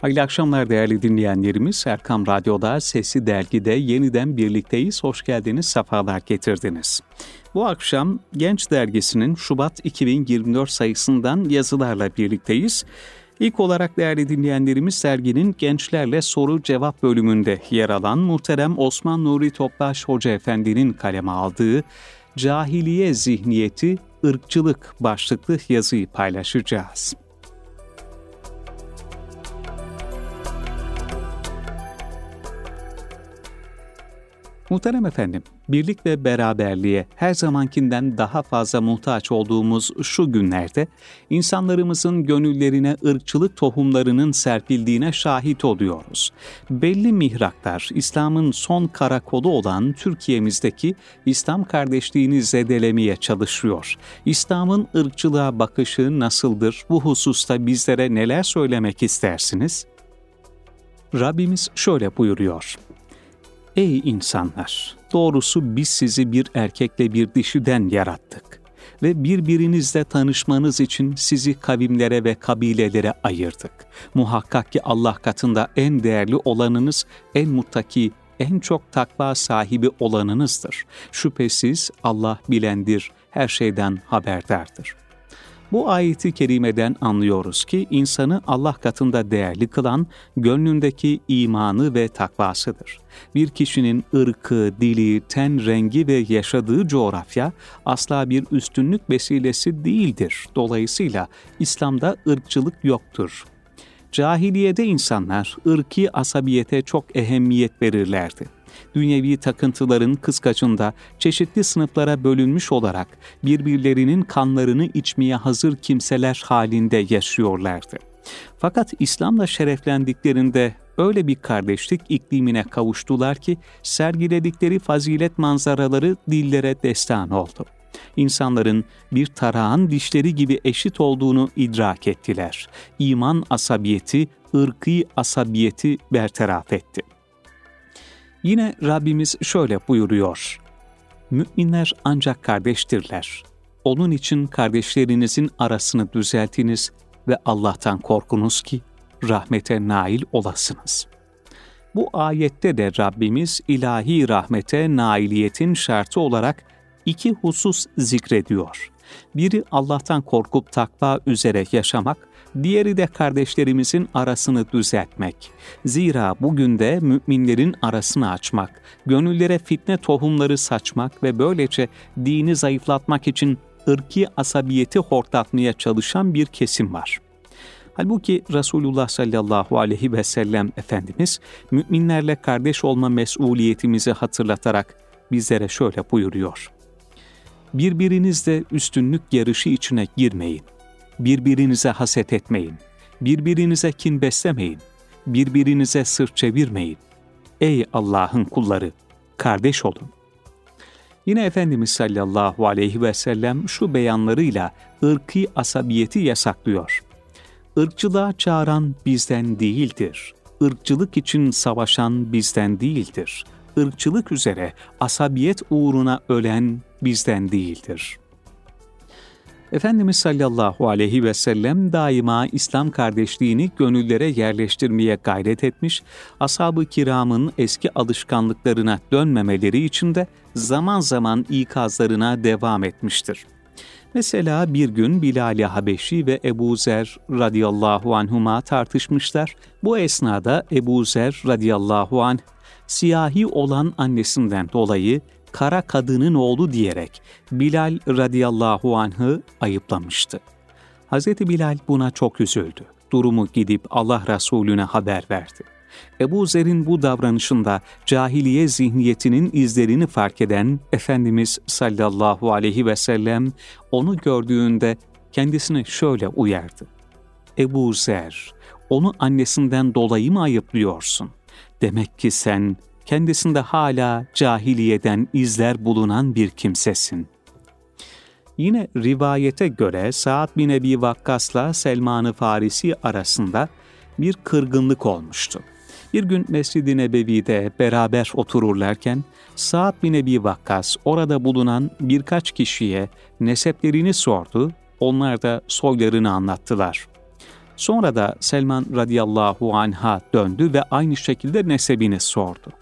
Hayırlı akşamlar değerli dinleyenlerimiz. Erkam Radyo'da Sesi Dergi'de yeniden birlikteyiz. Hoş geldiniz, sefalar getirdiniz. Bu akşam Genç Dergisi'nin Şubat 2024 sayısından yazılarla birlikteyiz. İlk olarak değerli dinleyenlerimiz serginin gençlerle soru cevap bölümünde yer alan muhterem Osman Nuri Topbaş Hoca Efendi'nin kaleme aldığı Cahiliye Zihniyeti, ırkçılık başlıklı yazıyı paylaşacağız. Muhterem efendim, birlik ve beraberliğe her zamankinden daha fazla muhtaç olduğumuz şu günlerde insanlarımızın gönüllerine ırkçılık tohumlarının serpildiğine şahit oluyoruz. Belli mihraklar İslam'ın son karakolu olan Türkiye'mizdeki İslam kardeşliğini zedelemeye çalışıyor. İslam'ın ırkçılığa bakışı nasıldır? Bu hususta bizlere neler söylemek istersiniz? Rabbimiz şöyle buyuruyor. Ey insanlar! Doğrusu biz sizi bir erkekle bir dişiden yarattık ve birbirinizle tanışmanız için sizi kavimlere ve kabilelere ayırdık. Muhakkak ki Allah katında en değerli olanınız, en muttaki, en çok takva sahibi olanınızdır. Şüphesiz Allah bilendir, her şeyden haberdardır.'' Bu ayeti kerimeden anlıyoruz ki insanı Allah katında değerli kılan gönlündeki imanı ve takvasıdır. Bir kişinin ırkı, dili, ten rengi ve yaşadığı coğrafya asla bir üstünlük vesilesi değildir. Dolayısıyla İslam'da ırkçılık yoktur. Cahiliyede insanlar ırki asabiyete çok ehemmiyet verirlerdi dünyevi takıntıların kıskaçında çeşitli sınıflara bölünmüş olarak birbirlerinin kanlarını içmeye hazır kimseler halinde yaşıyorlardı. Fakat İslam'la şereflendiklerinde öyle bir kardeşlik iklimine kavuştular ki sergiledikleri fazilet manzaraları dillere destan oldu. İnsanların bir tarağın dişleri gibi eşit olduğunu idrak ettiler. İman asabiyeti, ırkı asabiyeti bertaraf etti. Yine Rabbimiz şöyle buyuruyor. Müminler ancak kardeştirler. Onun için kardeşlerinizin arasını düzeltiniz ve Allah'tan korkunuz ki rahmete nail olasınız. Bu ayette de Rabbimiz ilahi rahmete nailiyetin şartı olarak iki husus zikrediyor. Biri Allah'tan korkup takva üzere yaşamak, diğeri de kardeşlerimizin arasını düzeltmek. Zira bugün de müminlerin arasını açmak, gönüllere fitne tohumları saçmak ve böylece dini zayıflatmak için ırki asabiyeti hortlatmaya çalışan bir kesim var. Halbuki Resulullah sallallahu aleyhi ve sellem Efendimiz müminlerle kardeş olma mesuliyetimizi hatırlatarak bizlere şöyle buyuruyor. Birbirinizle üstünlük yarışı içine girmeyin birbirinize haset etmeyin, birbirinize kin beslemeyin, birbirinize sırt çevirmeyin. Ey Allah'ın kulları, kardeş olun. Yine Efendimiz sallallahu aleyhi ve sellem şu beyanlarıyla ırkı asabiyeti yasaklıyor. Irkçılığa çağıran bizden değildir. Irkçılık için savaşan bizden değildir. Irkçılık üzere asabiyet uğruna ölen bizden değildir.'' Efendimiz sallallahu aleyhi ve sellem daima İslam kardeşliğini gönüllere yerleştirmeye gayret etmiş, ashab-ı kiramın eski alışkanlıklarına dönmemeleri için de zaman zaman ikazlarına devam etmiştir. Mesela bir gün Bilal-i Habeşi ve Ebu Zer radıyallahu anhuma tartışmışlar. Bu esnada Ebu Zer radıyallahu anh, siyahi olan annesinden dolayı kara kadının oğlu diyerek Bilal radıyallahu anh'ı ayıplamıştı. Hz. Bilal buna çok üzüldü. Durumu gidip Allah Resulüne haber verdi. Ebu Zer'in bu davranışında cahiliye zihniyetinin izlerini fark eden Efendimiz sallallahu aleyhi ve sellem onu gördüğünde kendisini şöyle uyardı. Ebu Zer, onu annesinden dolayı mı ayıplıyorsun? Demek ki sen kendisinde hala cahiliyeden izler bulunan bir kimsesin. Yine rivayete göre Sa'd bin Ebi Vakkas'la Selman-ı Farisi arasında bir kırgınlık olmuştu. Bir gün Mescid-i Nebevi'de beraber otururlarken Sa'd bin Ebi Vakkas orada bulunan birkaç kişiye neseplerini sordu, onlar da soylarını anlattılar. Sonra da Selman radıyallahu anha döndü ve aynı şekilde nesebini sordu.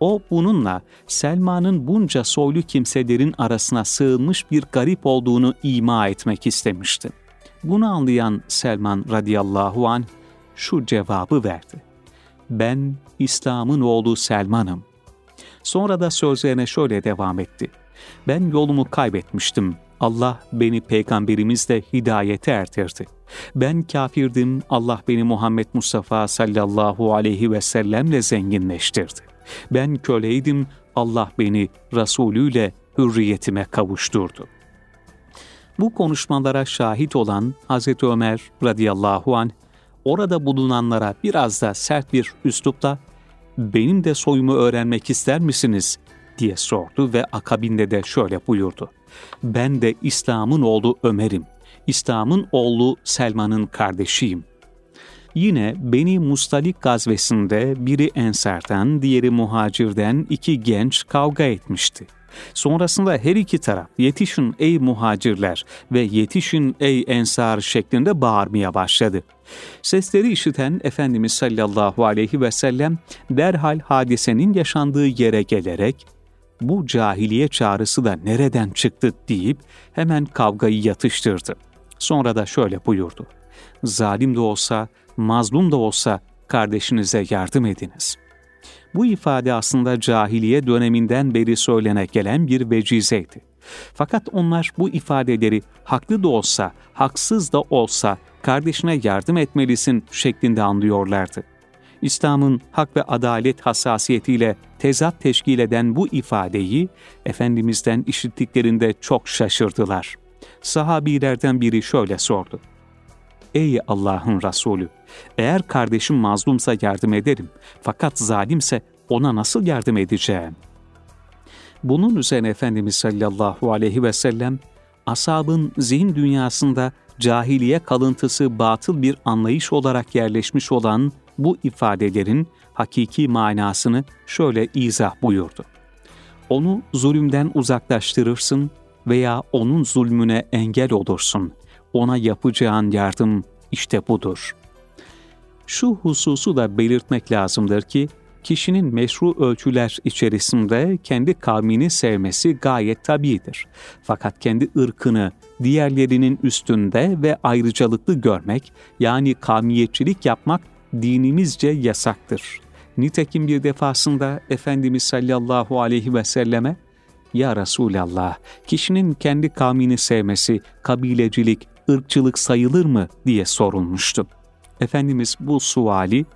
O bununla Selma'nın bunca soylu kimselerin arasına sığınmış bir garip olduğunu ima etmek istemişti. Bunu anlayan Selman radıyallahu an şu cevabı verdi. Ben İslam'ın oğlu Selman'ım. Sonra da sözlerine şöyle devam etti. Ben yolumu kaybetmiştim. Allah beni peygamberimizle hidayete erdirdi. Ben kafirdim, Allah beni Muhammed Mustafa sallallahu aleyhi ve sellemle zenginleştirdi. Ben köleydim, Allah beni Resulüyle hürriyetime kavuşturdu. Bu konuşmalara şahit olan Hazreti Ömer radıyallahu anh, orada bulunanlara biraz da sert bir üslupla benim de soyumu öğrenmek ister misiniz diye sordu ve akabinde de şöyle buyurdu. Ben de İslam'ın oğlu Ömer'im. İslam'ın oğlu Selman'ın kardeşiyim. Yine Beni Mustalik gazvesinde biri Ensar'dan, diğeri Muhacir'den iki genç kavga etmişti. Sonrasında her iki taraf yetişin ey muhacirler ve yetişin ey ensar şeklinde bağırmaya başladı. Sesleri işiten Efendimiz sallallahu aleyhi ve sellem derhal hadisenin yaşandığı yere gelerek bu cahiliye çağrısı da nereden çıktı deyip hemen kavgayı yatıştırdı. Sonra da şöyle buyurdu. Zalim de olsa, mazlum da olsa kardeşinize yardım ediniz. Bu ifade aslında cahiliye döneminden beri söylene gelen bir vecizeydi. Fakat onlar bu ifadeleri haklı da olsa, haksız da olsa kardeşine yardım etmelisin şeklinde anlıyorlardı. İslam'ın hak ve adalet hassasiyetiyle tezat teşkil eden bu ifadeyi Efendimiz'den işittiklerinde çok şaşırdılar. Sahabilerden biri şöyle sordu. Ey Allah'ın Resulü! Eğer kardeşim mazlumsa yardım ederim. Fakat zalimse ona nasıl yardım edeceğim? Bunun üzerine Efendimiz sallallahu aleyhi ve sellem, asabın zihin dünyasında cahiliye kalıntısı batıl bir anlayış olarak yerleşmiş olan bu ifadelerin hakiki manasını şöyle izah buyurdu. Onu zulümden uzaklaştırırsın veya onun zulmüne engel olursun. Ona yapacağın yardım işte budur. Şu hususu da belirtmek lazımdır ki, kişinin meşru ölçüler içerisinde kendi kavmini sevmesi gayet tabidir. Fakat kendi ırkını diğerlerinin üstünde ve ayrıcalıklı görmek, yani kavmiyetçilik yapmak dinimizce yasaktır. Nitekim bir defasında Efendimiz sallallahu aleyhi ve selleme ya Resulallah, kişinin kendi kavmini sevmesi, kabilecilik, ırkçılık sayılır mı diye sorulmuştu. Efendimiz bu suali,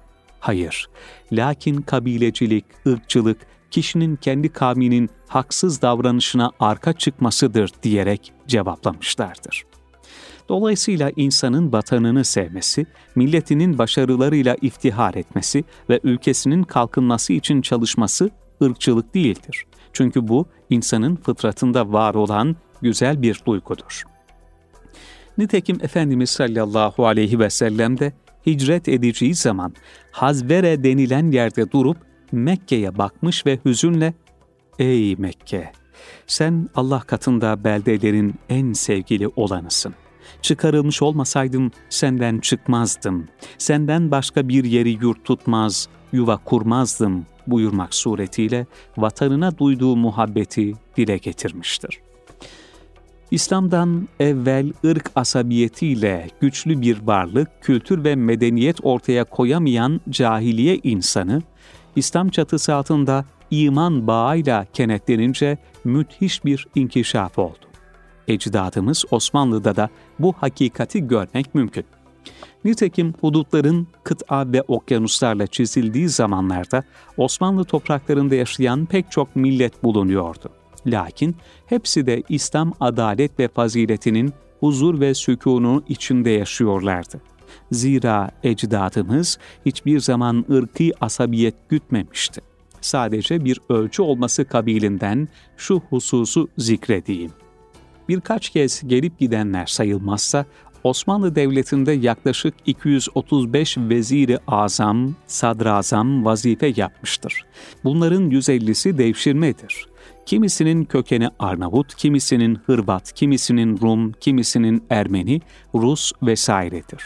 hayır, lakin kabilecilik, ırkçılık, kişinin kendi kavminin haksız davranışına arka çıkmasıdır diyerek cevaplamışlardır. Dolayısıyla insanın vatanını sevmesi, milletinin başarılarıyla iftihar etmesi ve ülkesinin kalkınması için çalışması ırkçılık değildir. Çünkü bu insanın fıtratında var olan güzel bir duygudur. Nitekim Efendimiz sallallahu aleyhi ve sellem de hicret edeceği zaman Hazvere denilen yerde durup Mekke'ye bakmış ve hüzünle ''Ey Mekke, sen Allah katında beldelerin en sevgili olanısın. Çıkarılmış olmasaydım senden çıkmazdım. Senden başka bir yeri yurt tutmaz, yuva kurmazdım buyurmak suretiyle vatanına duyduğu muhabbeti dile getirmiştir. İslam'dan evvel ırk asabiyetiyle güçlü bir varlık, kültür ve medeniyet ortaya koyamayan cahiliye insanı, İslam çatısı altında iman bağıyla kenetlenince müthiş bir inkişaf oldu. Ecdadımız Osmanlı'da da bu hakikati görmek mümkün. Nitekim hudutların kıta ve okyanuslarla çizildiği zamanlarda Osmanlı topraklarında yaşayan pek çok millet bulunuyordu. Lakin hepsi de İslam adalet ve faziletinin huzur ve sükunu içinde yaşıyorlardı. Zira ecdadımız hiçbir zaman ırkı asabiyet gütmemişti. Sadece bir ölçü olması kabilinden şu hususu zikredeyim. Birkaç kez gelip gidenler sayılmazsa Osmanlı Devleti'nde yaklaşık 235 veziri azam, sadrazam vazife yapmıştır. Bunların 150'si devşirmedir. Kimisinin kökeni Arnavut, kimisinin Hırvat, kimisinin Rum, kimisinin Ermeni, Rus vesairedir.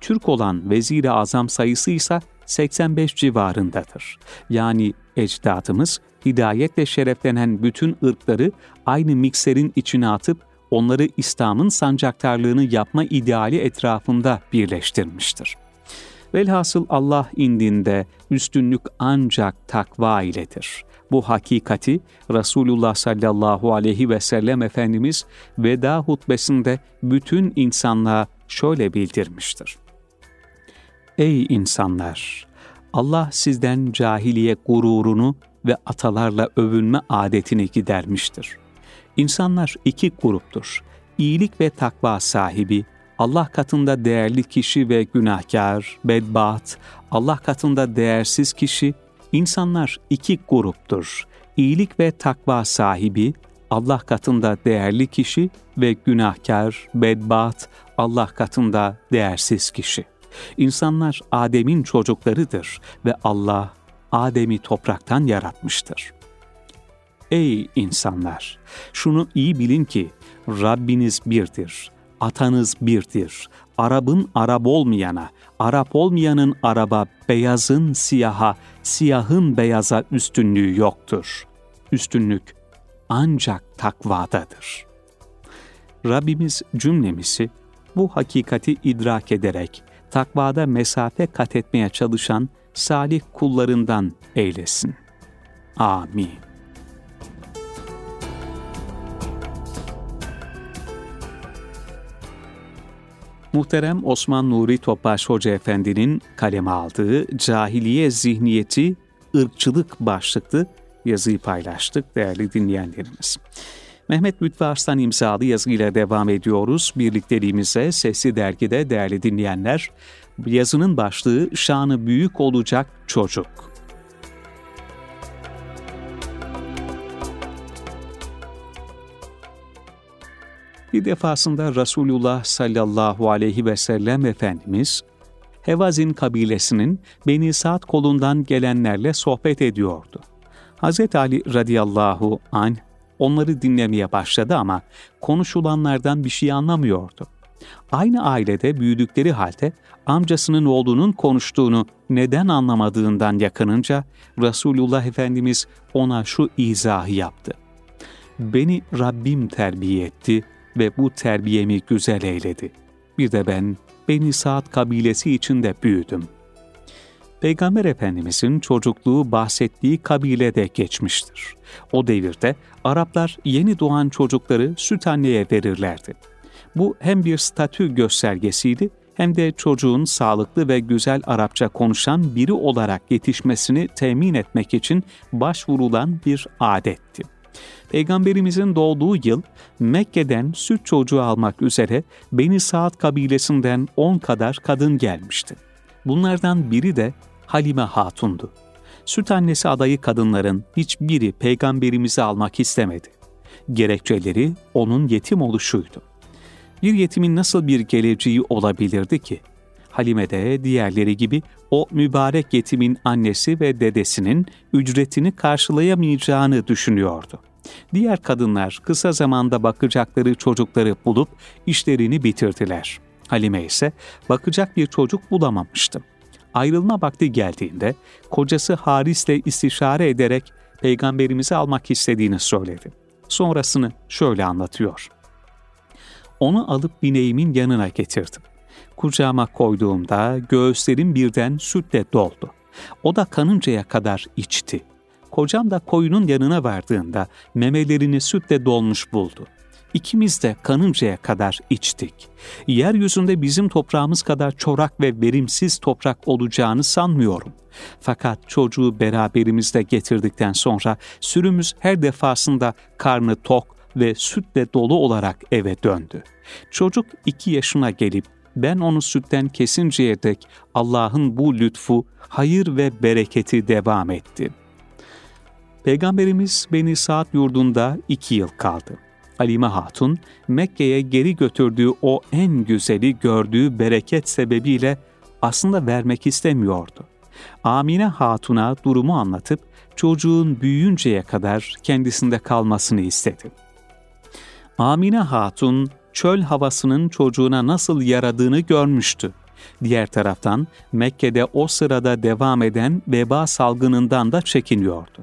Türk olan vezir-i azam sayısı ise 85 civarındadır. Yani ecdadımız hidayetle şereflenen bütün ırkları aynı mikserin içine atıp onları İslam'ın sancaktarlığını yapma ideali etrafında birleştirmiştir. Velhasıl Allah indinde üstünlük ancak takva iledir. Bu hakikati Resulullah sallallahu aleyhi ve sellem Efendimiz veda hutbesinde bütün insanlığa şöyle bildirmiştir. Ey insanlar! Allah sizden cahiliye gururunu ve atalarla övünme adetini gidermiştir. İnsanlar iki gruptur. İyilik ve takva sahibi, Allah katında değerli kişi ve günahkar, bedbaht, Allah katında değersiz kişi, insanlar iki gruptur. İyilik ve takva sahibi, Allah katında değerli kişi ve günahkar, bedbaht, Allah katında değersiz kişi. İnsanlar Adem'in çocuklarıdır ve Allah Adem'i topraktan yaratmıştır. Ey insanlar! Şunu iyi bilin ki Rabbiniz birdir, atanız birdir. Arap'ın Arap olmayana, Arap olmayanın Araba, beyazın siyaha, siyahın beyaza üstünlüğü yoktur. Üstünlük ancak takvadadır. Rabbimiz cümlemizi bu hakikati idrak ederek takvada mesafe kat etmeye çalışan salih kullarından eylesin. Amin. Muhterem Osman Nuri Topbaş Hoca Efendi'nin kaleme aldığı Cahiliye Zihniyeti ırkçılık başlıklı yazıyı paylaştık değerli dinleyenlerimiz. Mehmet Lütfü Arslan imzalı yazıyla devam ediyoruz. Birlikteliğimize Sesli Dergi'de değerli dinleyenler, yazının başlığı Şanı Büyük Olacak Çocuk. Bir defasında Resulullah sallallahu aleyhi ve sellem Efendimiz, Hevazin kabilesinin Beni Sa'd kolundan gelenlerle sohbet ediyordu. Hz. Ali radıyallahu anh onları dinlemeye başladı ama konuşulanlardan bir şey anlamıyordu. Aynı ailede büyüdükleri halde amcasının oğlunun konuştuğunu neden anlamadığından yakınınca Resulullah Efendimiz ona şu izahı yaptı. Beni Rabbim terbiye etti ve bu terbiyemi güzel eyledi. Bir de ben Beni Saat kabilesi içinde büyüdüm. Peygamber Efendimizin çocukluğu bahsettiği kabilede geçmiştir. O devirde Araplar yeni doğan çocukları süt anneye verirlerdi. Bu hem bir statü göstergesiydi hem de çocuğun sağlıklı ve güzel Arapça konuşan biri olarak yetişmesini temin etmek için başvurulan bir adetti. Peygamberimizin doğduğu yıl Mekke'den süt çocuğu almak üzere Beni Saad kabilesinden 10 kadar kadın gelmişti. Bunlardan biri de Halime Hatun'du. Süt annesi adayı kadınların hiçbiri peygamberimizi almak istemedi. Gerekçeleri onun yetim oluşuydu. Bir yetimin nasıl bir geleceği olabilirdi ki? Halime de diğerleri gibi o mübarek yetimin annesi ve dedesinin ücretini karşılayamayacağını düşünüyordu. Diğer kadınlar kısa zamanda bakacakları çocukları bulup işlerini bitirdiler. Halime ise bakacak bir çocuk bulamamıştı. Ayrılma vakti geldiğinde kocası Haris'le istişare ederek peygamberimizi almak istediğini söyledi. Sonrasını şöyle anlatıyor. Onu alıp bineğimin yanına getirdim. Kucağıma koyduğumda göğüslerim birden sütle doldu. O da kanıncaya kadar içti. Kocam da koyunun yanına vardığında memelerini sütle dolmuş buldu. İkimiz de kanıncaya kadar içtik. Yeryüzünde bizim toprağımız kadar çorak ve verimsiz toprak olacağını sanmıyorum. Fakat çocuğu beraberimizde getirdikten sonra sürümüz her defasında karnı tok ve sütle dolu olarak eve döndü. Çocuk iki yaşına gelip ben onu sütten kesinceye dek Allah'ın bu lütfu, hayır ve bereketi devam etti. Peygamberimiz Beni Saat yurdunda iki yıl kaldı. Halime Hatun, Mekke'ye geri götürdüğü o en güzeli gördüğü bereket sebebiyle aslında vermek istemiyordu. Amine Hatun'a durumu anlatıp çocuğun büyüyünceye kadar kendisinde kalmasını istedi. Amine Hatun çöl havasının çocuğuna nasıl yaradığını görmüştü. Diğer taraftan Mekke'de o sırada devam eden veba salgınından da çekiniyordu.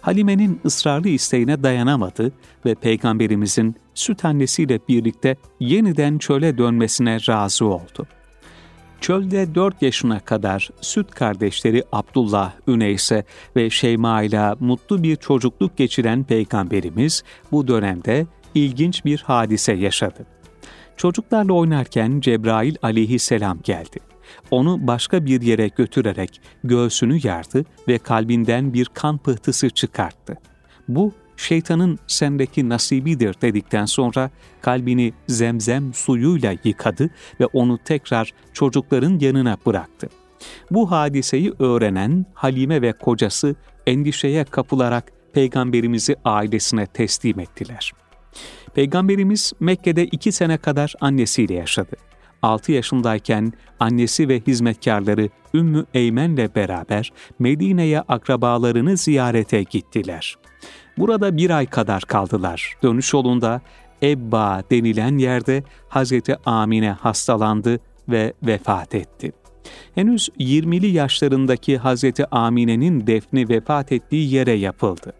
Halime'nin ısrarlı isteğine dayanamadı ve Peygamberimizin süt annesiyle birlikte yeniden çöle dönmesine razı oldu. Çölde 4 yaşına kadar süt kardeşleri Abdullah, Üneyse ve Şeyma ile mutlu bir çocukluk geçiren Peygamberimiz bu dönemde ilginç bir hadise yaşadı. Çocuklarla oynarken Cebrail aleyhisselam geldi. Onu başka bir yere götürerek göğsünü yardı ve kalbinden bir kan pıhtısı çıkarttı. Bu şeytanın sendeki nasibidir dedikten sonra kalbini zemzem suyuyla yıkadı ve onu tekrar çocukların yanına bıraktı. Bu hadiseyi öğrenen Halime ve kocası endişeye kapılarak Peygamberimizi ailesine teslim ettiler. Peygamberimiz Mekke'de iki sene kadar annesiyle yaşadı. 6 yaşındayken annesi ve hizmetkarları Ümmü Eymen'le beraber Medine'ye akrabalarını ziyarete gittiler. Burada bir ay kadar kaldılar. Dönüş yolunda Ebba denilen yerde Hazreti Amine hastalandı ve vefat etti. Henüz 20'li yaşlarındaki Hazreti Amine'nin defni vefat ettiği yere yapıldı.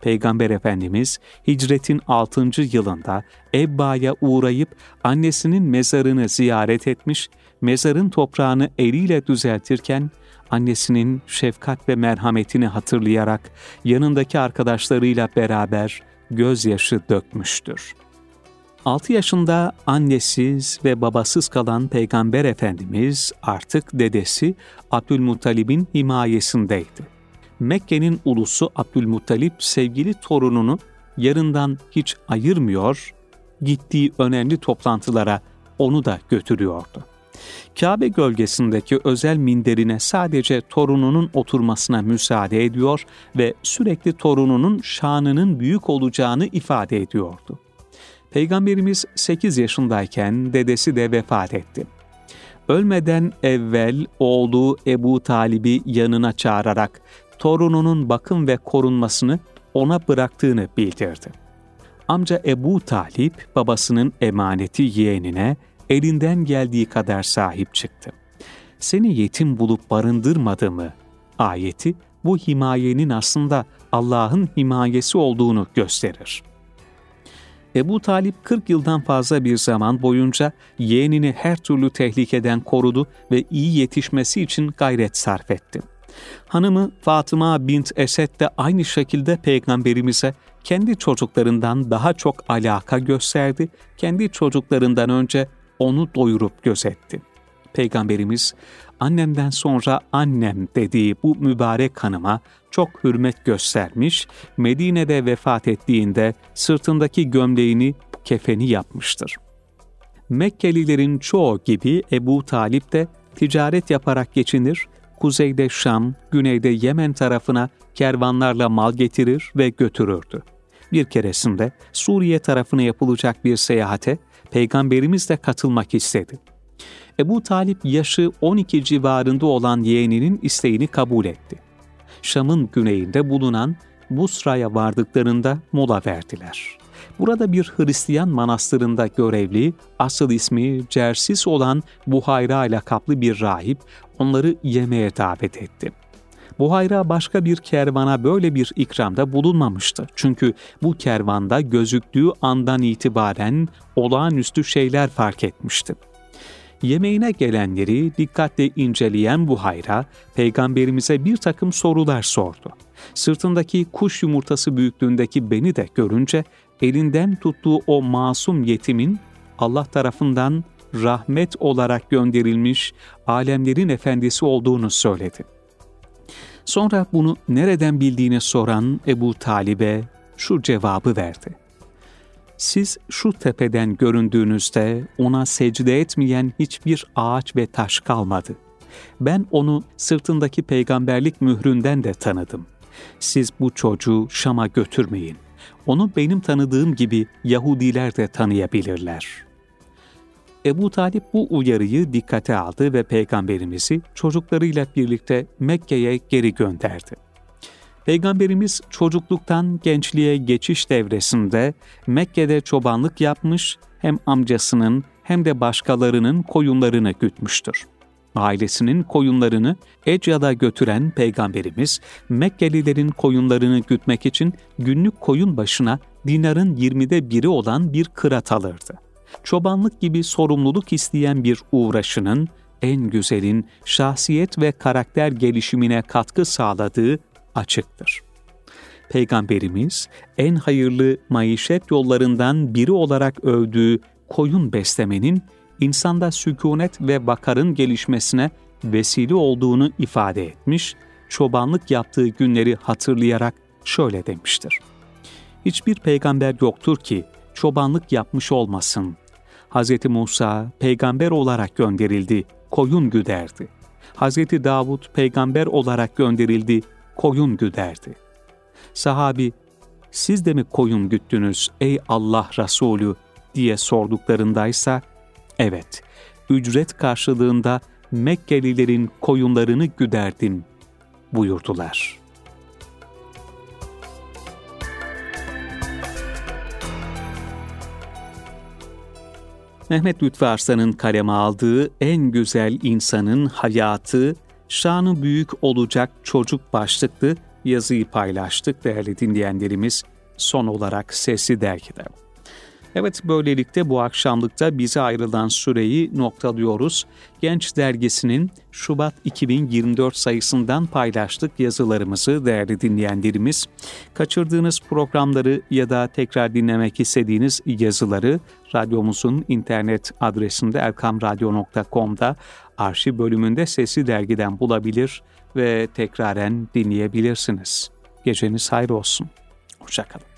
Peygamber Efendimiz hicretin 6. yılında Ebba'ya uğrayıp annesinin mezarını ziyaret etmiş, mezarın toprağını eliyle düzeltirken annesinin şefkat ve merhametini hatırlayarak yanındaki arkadaşlarıyla beraber gözyaşı dökmüştür. 6 yaşında annesiz ve babasız kalan Peygamber Efendimiz artık dedesi Abdülmuttalib'in himayesindeydi. Mekke'nin ulusu Abdülmuttalip sevgili torununu yarından hiç ayırmıyor, gittiği önemli toplantılara onu da götürüyordu. Kabe gölgesindeki özel minderine sadece torununun oturmasına müsaade ediyor ve sürekli torununun şanının büyük olacağını ifade ediyordu. Peygamberimiz 8 yaşındayken dedesi de vefat etti. Ölmeden evvel oğlu Ebu Talib'i yanına çağırarak torununun bakım ve korunmasını ona bıraktığını bildirdi. Amca Ebu Talip babasının emaneti yeğenine elinden geldiği kadar sahip çıktı. Seni yetim bulup barındırmadı mı? Ayeti bu himayenin aslında Allah'ın himayesi olduğunu gösterir. Ebu Talip 40 yıldan fazla bir zaman boyunca yeğenini her türlü tehlikeden korudu ve iyi yetişmesi için gayret sarf etti. Hanımı Fatıma bint Esed de aynı şekilde peygamberimize kendi çocuklarından daha çok alaka gösterdi, kendi çocuklarından önce onu doyurup gözetti. Peygamberimiz annemden sonra annem dediği bu mübarek hanıma çok hürmet göstermiş, Medine'de vefat ettiğinde sırtındaki gömleğini kefeni yapmıştır. Mekkelilerin çoğu gibi Ebu Talip de ticaret yaparak geçinir, kuzeyde Şam, güneyde Yemen tarafına kervanlarla mal getirir ve götürürdü. Bir keresinde Suriye tarafına yapılacak bir seyahate Peygamberimiz de katılmak istedi. Ebu Talip yaşı 12 civarında olan yeğeninin isteğini kabul etti. Şam'ın güneyinde bulunan Busra'ya vardıklarında mola verdiler. Burada bir Hristiyan manastırında görevli, asıl ismi Cersis olan Buhayra ile kaplı bir rahip onları yemeğe davet etti. Buhayra başka bir kervana böyle bir ikramda bulunmamıştı. Çünkü bu kervanda gözüktüğü andan itibaren olağanüstü şeyler fark etmişti. Yemeğine gelenleri dikkatle inceleyen Buhayra, peygamberimize bir takım sorular sordu. Sırtındaki kuş yumurtası büyüklüğündeki beni de görünce elinden tuttuğu o masum yetimin Allah tarafından rahmet olarak gönderilmiş alemlerin efendisi olduğunu söyledi. Sonra bunu nereden bildiğini soran Ebu Talib'e şu cevabı verdi. Siz şu tepeden göründüğünüzde ona secde etmeyen hiçbir ağaç ve taş kalmadı. Ben onu sırtındaki peygamberlik mühründen de tanıdım. Siz bu çocuğu Şam'a götürmeyin. Onu benim tanıdığım gibi Yahudiler de tanıyabilirler.'' Ebu Talip bu uyarıyı dikkate aldı ve peygamberimizi çocuklarıyla birlikte Mekke'ye geri gönderdi. Peygamberimiz çocukluktan gençliğe geçiş devresinde Mekke'de çobanlık yapmış, hem amcasının hem de başkalarının koyunlarını gütmüştür. ailesinin koyunlarını Ecya'da götüren peygamberimiz Mekkelilerin koyunlarını gütmek için günlük koyun başına dinarın 20'de biri olan bir kırat alırdı. Çobanlık gibi sorumluluk isteyen bir uğraşının en güzelin şahsiyet ve karakter gelişimine katkı sağladığı açıktır. Peygamberimiz en hayırlı maişet yollarından biri olarak övdüğü koyun beslemenin insanda sükunet ve vakarın gelişmesine vesile olduğunu ifade etmiş, çobanlık yaptığı günleri hatırlayarak şöyle demiştir. Hiçbir peygamber yoktur ki çobanlık yapmış olmasın. Hz. Musa peygamber olarak gönderildi, koyun güderdi. Hz. Davud peygamber olarak gönderildi, koyun güderdi. Sahabi, siz de mi koyun güttünüz ey Allah Resulü diye sorduklarındaysa, evet, ücret karşılığında Mekkelilerin koyunlarını güderdim buyurdular.'' Mehmet Lütfü Arslan'ın kaleme aldığı En Güzel İnsanın Hayatı, Şanı Büyük Olacak Çocuk başlıklı yazıyı paylaştık değerli dinleyenlerimiz son olarak Sesli Dergi'de. Evet böylelikle bu akşamlıkta bize ayrılan süreyi noktalıyoruz. Genç Dergisi'nin Şubat 2024 sayısından paylaştık yazılarımızı değerli dinleyenlerimiz. Kaçırdığınız programları ya da tekrar dinlemek istediğiniz yazıları radyomuzun internet adresinde erkamradyo.com'da arşiv bölümünde Sesli Dergi'den bulabilir ve tekraren dinleyebilirsiniz. Geceniz hayır olsun. Hoşçakalın.